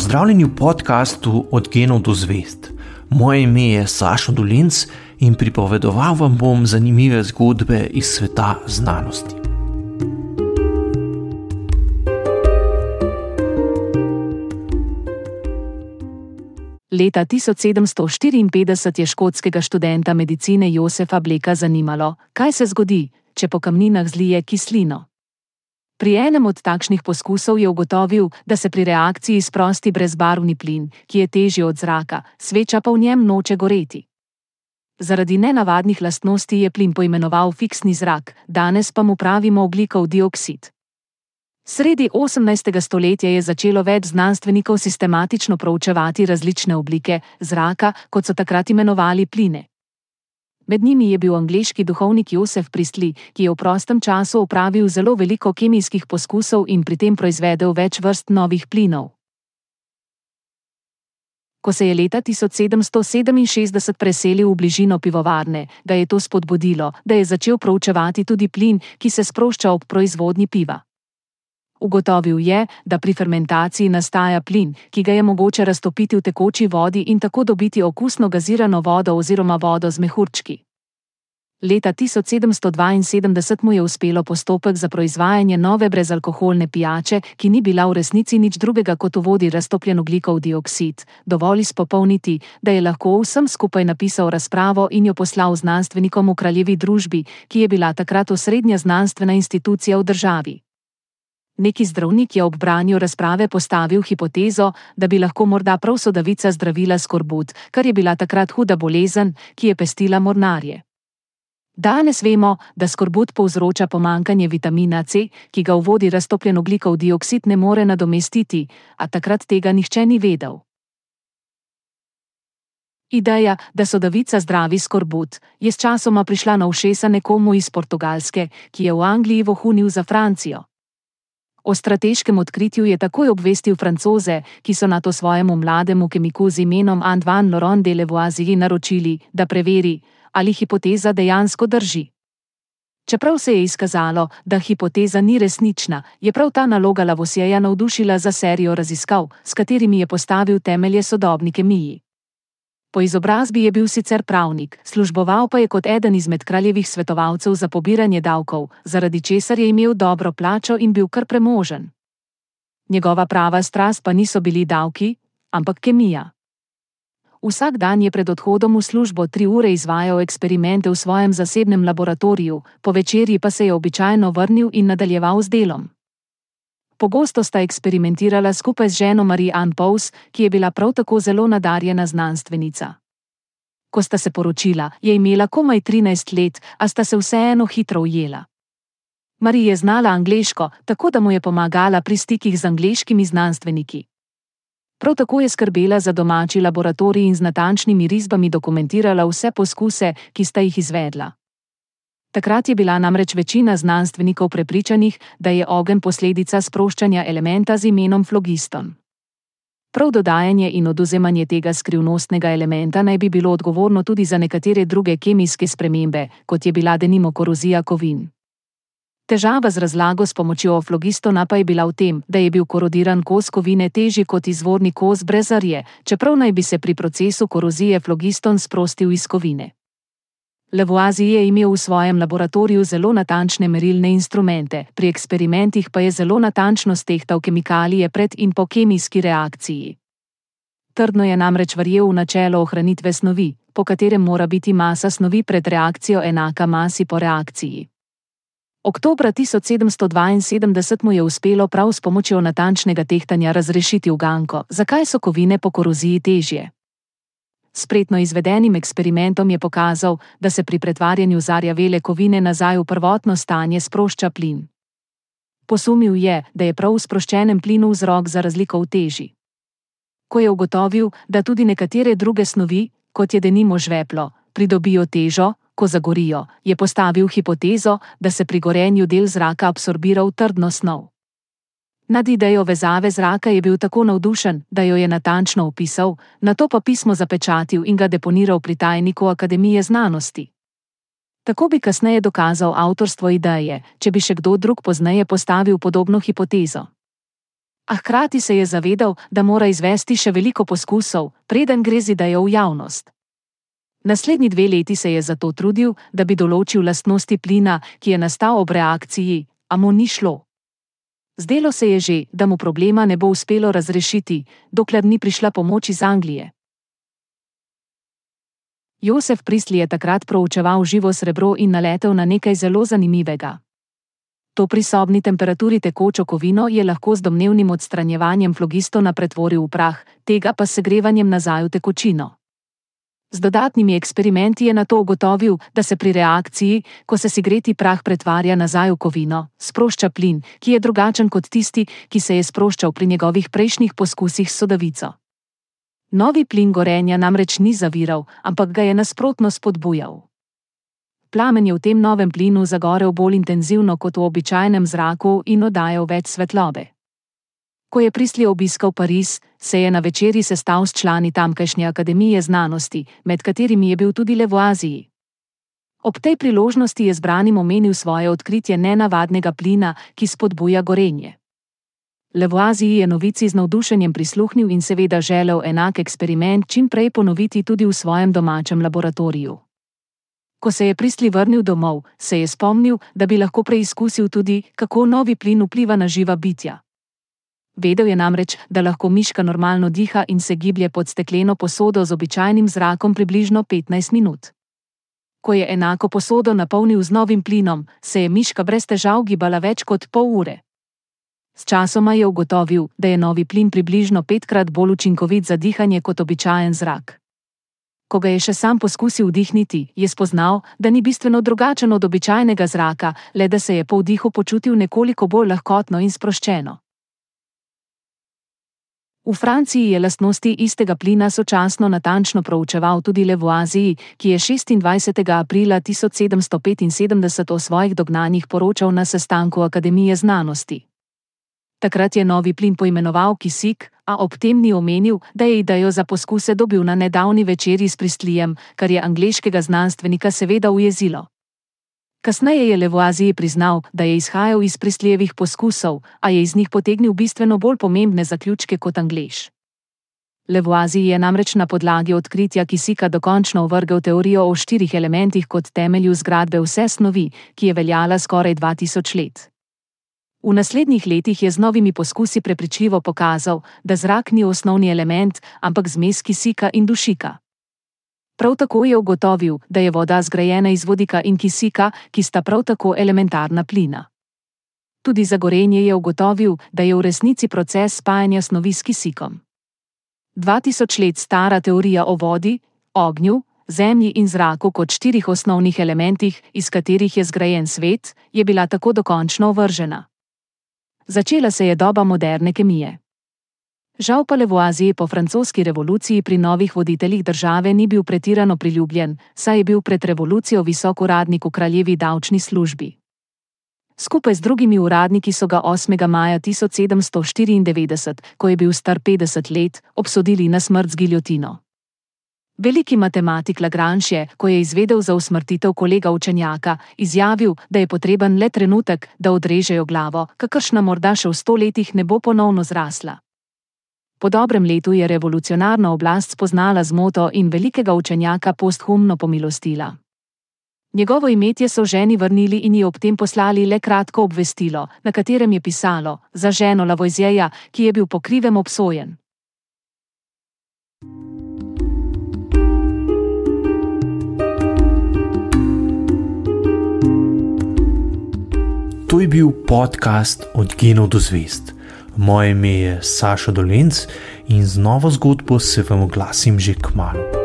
Pozdravljeni v podkastu Od genov do zvest. Moje ime je Sašo Dolinc in pripovedoval vam bom zanimive zgodbe iz sveta znanosti. Leta 1754 je škotskega študenta medicine Josefa Bleka zanimalo, kaj se zgodi, če po kamninah zlije kislino. Pri enem od takšnih poskusov je ugotovil, da se pri reakciji sprosti brezbarvni plin, ki je težji od zraka, sveča pa v njem noče goreti. Zaradi nenavadnih lastnosti je plin poimenoval fiksni zrak, danes pa mu pravimo oglikov dioksid. Sredi 18. stoletja je začelo več znanstvenikov sistematično proučevati različne oblike zraka, kot so takrat imenovali pline. Med njimi je bil angliški duhovnik Josef Pristli, ki je v prostem času opravil zelo veliko kemijskih poskusov in pri tem proizvedel več vrst novih plinov. Ko se je leta 1767 preselil v bližino pivovarne, ga je to spodbudilo, da je začel proučevati tudi plin, ki se sprošča ob proizvodnji piva. Ugotovil je, da pri fermentaciji nastaja plin, ki ga je mogoče raztopiti v tekoči vodi in tako dobiti okusno gazirano vodo oziroma vodo z mehurčki. Leta 1772 mu je uspelo postopek za proizvajanje nove brezalkoholne pijače, ki ni bila v resnici nič drugega kot v vodi raztopljen ugljikov dioksid, dovolj izpopolniti, da je lahko vsem skupaj napisal razpravo in jo poslal znanstvenikom v kraljevi družbi, ki je bila takrat osrednja znanstvena institucija v državi. Neki zdravnik je ob branju razprave postavil hipotezo, da bi lahko morda prav sodavica zdravila skorbut, kar je bila takrat huda bolezen, ki je pestila mornarje. Danes vemo, da skorbut povzroča pomankanje vitamina C, ki ga v vodi raztopljen oglikov dioksid ne more nadomestiti, a takrat tega nihče ni vedel. Ideja, da sodavica zdravi skorbut, je s časoma prišla na ušesa nekomu iz Portugalske, ki je v Angliji vohunil za Francijo. O strateškem odkritju je takoj obvestil francoze, ki so na to svojemu mlademu kemiku z imenom Antoine Laurent de Levoisier naročili, da preveri, ali hipoteza dejansko drži. Čeprav se je izkazalo, da hipoteza ni resnična, je prav ta naloga Lavosjeja navdušila za serijo raziskav, s katerimi je postavil temelje sodobni kemiji. Po izobrazbi je bil sicer pravnik, služboval pa je kot eden izmed kraljevih svetovalcev za pobiranje davkov, zaradi česar je imel dobro plačo in bil kar premožen. Njegova prava strast pa niso bili davki, ampak kemija. Vsak dan je pred odhodom v službo tri ure izvajal eksperimente v svojem zasebnem laboratoriju, po večerji pa se je običajno vrnil in nadaljeval z delom. Pogosto sta eksperimentirala skupaj z ženo Marie Anne Pous, ki je bila prav tako zelo nadarjena znanstvenica. Ko sta se poročila, je imela komaj 13 let, a sta se vseeno hitro ujela. Marie je znala angliško, tako da mu je pomagala pri stikih z angliškimi znanstveniki. Prav tako je skrbela za domači laboratorij in z natančnimi risbami dokumentirala vse poskuse, ki sta jih izvedla. Takrat je bila namreč večina znanstvenikov prepričanih, da je ogen posledica sproščanja elementa z imenom flogiston. Prav dodajanje in oduzemanje tega skrivnostnega elementa naj bi bilo odgovorno tudi za nekatere druge kemijske spremembe, kot je bila denimo korozija kovin. Težava z razlago s pomočjo flogistona pa je bila v tem, da je bil korodiran kos kovine težji kot izvorni kos brez arje, čeprav naj bi se pri procesu korozije flogiston sprostil iz kovine. Lavoisier je imel v svojem laboratoriju zelo natančne merilne instrumente, pri eksperimentih pa je zelo natančno stehtal kemikalije pred in po kemijski reakciji. Trdno je namreč verjel v načelo ohranitve snovi, po katerem mora biti masa snovi pred reakcijo enaka masi po reakciji. Oktobra 1772 mu je uspelo prav s pomočjo natančnega tehtanja razrešiti uganko, zakaj so kovine po koroziji težje. Spretno izvedenim eksperimentom je pokazal, da se pri pretvarjanju zarjavele kovine nazaj v prvotno stanje sprošča plin. Posumil je, da je prav v sproščenem plinu vzrok za razliko v teži. Ko je ugotovil, da tudi nekatere druge snovi, kot je denimo žveplo, pridobijo težo, ko zagorijo, je postavil hipotezo, da se pri gorenju del zraka absorbira v trdno snov. Nad idejo vezave zraka je bil tako navdušen, da jo je natančno opisal, na to pa pismo zapečatil in ga deponiral pri tajniku Akademije znanosti. Tako bi kasneje dokazal avtorstvo ideje, če bi še kdo drug pozneje postavil podobno hipotezo. a hkrati se je zavedal, da mora izvesti še veliko poskusov, preden gre z idejo v javnost. Naslednji dve leti se je zato trudil, da bi določil lastnosti plina, ki je nastal ob reakciji, a mu ni šlo. Zdelo se je že, da mu problema ne bo uspelo razrešiti, dokler ni prišla pomoč iz Anglije. Josef Prisli je takrat proučeval živo srebro in naletel na nekaj zelo zanimivega. To pri sobni temperaturi tekočo kovino je lahko z domnevnim odstranjevanjem flogistona pretvoril v prah, tega pa segrevanjem nazaj v tekočino. Z dodatnimi eksperimenti je na to ugotovil, da se pri reakciji, ko se sigreti prah pretvarja nazaj v kovino, sprošča plin, ki je drugačen kot tisti, ki se je sproščal pri njegovih prejšnjih poskusih s sodavico. Novi plin gorenja namreč ni zaviral, ampak ga je nasprotno spodbujal. Plamen je v tem novem plinu zagorel bolj intenzivno kot v običajnem zraku in oddajal več svetlobe. Ko je Prisli obiskal Pariz, se je na večerji sestal s člani tamkajšnje akademije znanosti, med katerimi je bil tudi Levoaziji. Ob tej priložnosti je zbranim omenil svoje odkritje nenavadnega plina, ki spodbuja gorenje. Levoaziji je novici z navdušenjem prisluhnil in seveda želel enak eksperiment čim prej ponoviti tudi v svojem domačem laboratoriju. Ko se je Prisli vrnil domov, se je spomnil, da bi lahko preizkusil tudi, kako novi plin vpliva na živa bitja. Vedel je namreč, da lahko miška normalno diha in se giblje pod stekleno posodo z običajnim zrakom približno 15 minut. Ko je enako posodo napolnil z novim plinom, se je miška brez težav gibala več kot pol ure. Sčasoma je ugotovil, da je novi plin približno petkrat bolj učinkovit za dihanje kot običajen zrak. Ko ga je še sam poskusil vdihniti, je spoznal, da ni bistveno drugačen od običajnega zraka, le da se je po vdihu počutil nekoliko bolj lahkotno in sproščeno. V Franciji je lastnosti istega plina sočasno natančno proučeval tudi Levoaziji, ki je 26. aprila 1775 o svojih dognanjih poročal na sestanku Akademije znanosti. Takrat je novi plin poimenoval kisik, a ob tem ni omenil, da je idejo za poskuse dobil na nedavni večerji s pristlijem, kar je angliškega znanstvenika seveda ujezilo. Kasneje je Levoaziji priznal, da je izhajal iz prisljevih poskusov, a je iz njih potegnil bistveno bolj pomembne zaključke kot Anglež. Levoaziji je namreč na podlagi odkritja kisika dokončno ovrgel teorijo o štirih elementih kot temelju zgradbe vse snovi, ki je veljala skoraj 2000 let. V naslednjih letih je z novimi poskusi prepričljivo pokazal, da zrak ni osnovni element, ampak zmes kisika in dušika. Prav tako je ugotovil, da je voda zgrajena iz vodika in kisika, ki sta prav tako elementarna plina. Tudi za gorenje je ugotovil, da je v resnici proces spajanja snovi s kisikom. 2000 let stara teorija o vodi, ognju, zemlji in zraku kot štirih osnovnih elementih, iz katerih je zgrajen svet, je bila tako dokončno ovržena. Začela se je doba moderne kemije. Žal pa Levoazije po francoski revoluciji pri novih voditeljih države ni bil pretirano priljubljen, saj je bil pred revolucijo visok uradnik v kraljevi davčni službi. Skupaj z drugimi uradniki so ga 8. maja 1794, ko je bil star 50 let, obsodili na smrt z giljotino. Veliki matematik Lagrange je, ko je izvedel za usmrtitev kolega učenjaka, izjavil, da je potreben le trenutek, da odrežejo glavo, kakršna morda še v sto letih ne bo ponovno zrasla. Po dobrem letu je revolucionarna oblast spoznala zmoto in velikega učenjaka posthumno pomilostila. Njegovo imetje so ženi vrnili in ji ob tem poslali le kratko obvestilo, na katerem je pisalo: Za ženo Lavojzjeja, ki je bil po krivem obsojen. To je bil podcast Od genov do zvest. Moje ime je Saša Dolenc in z novo zgodbo se vam oglasim že k malu.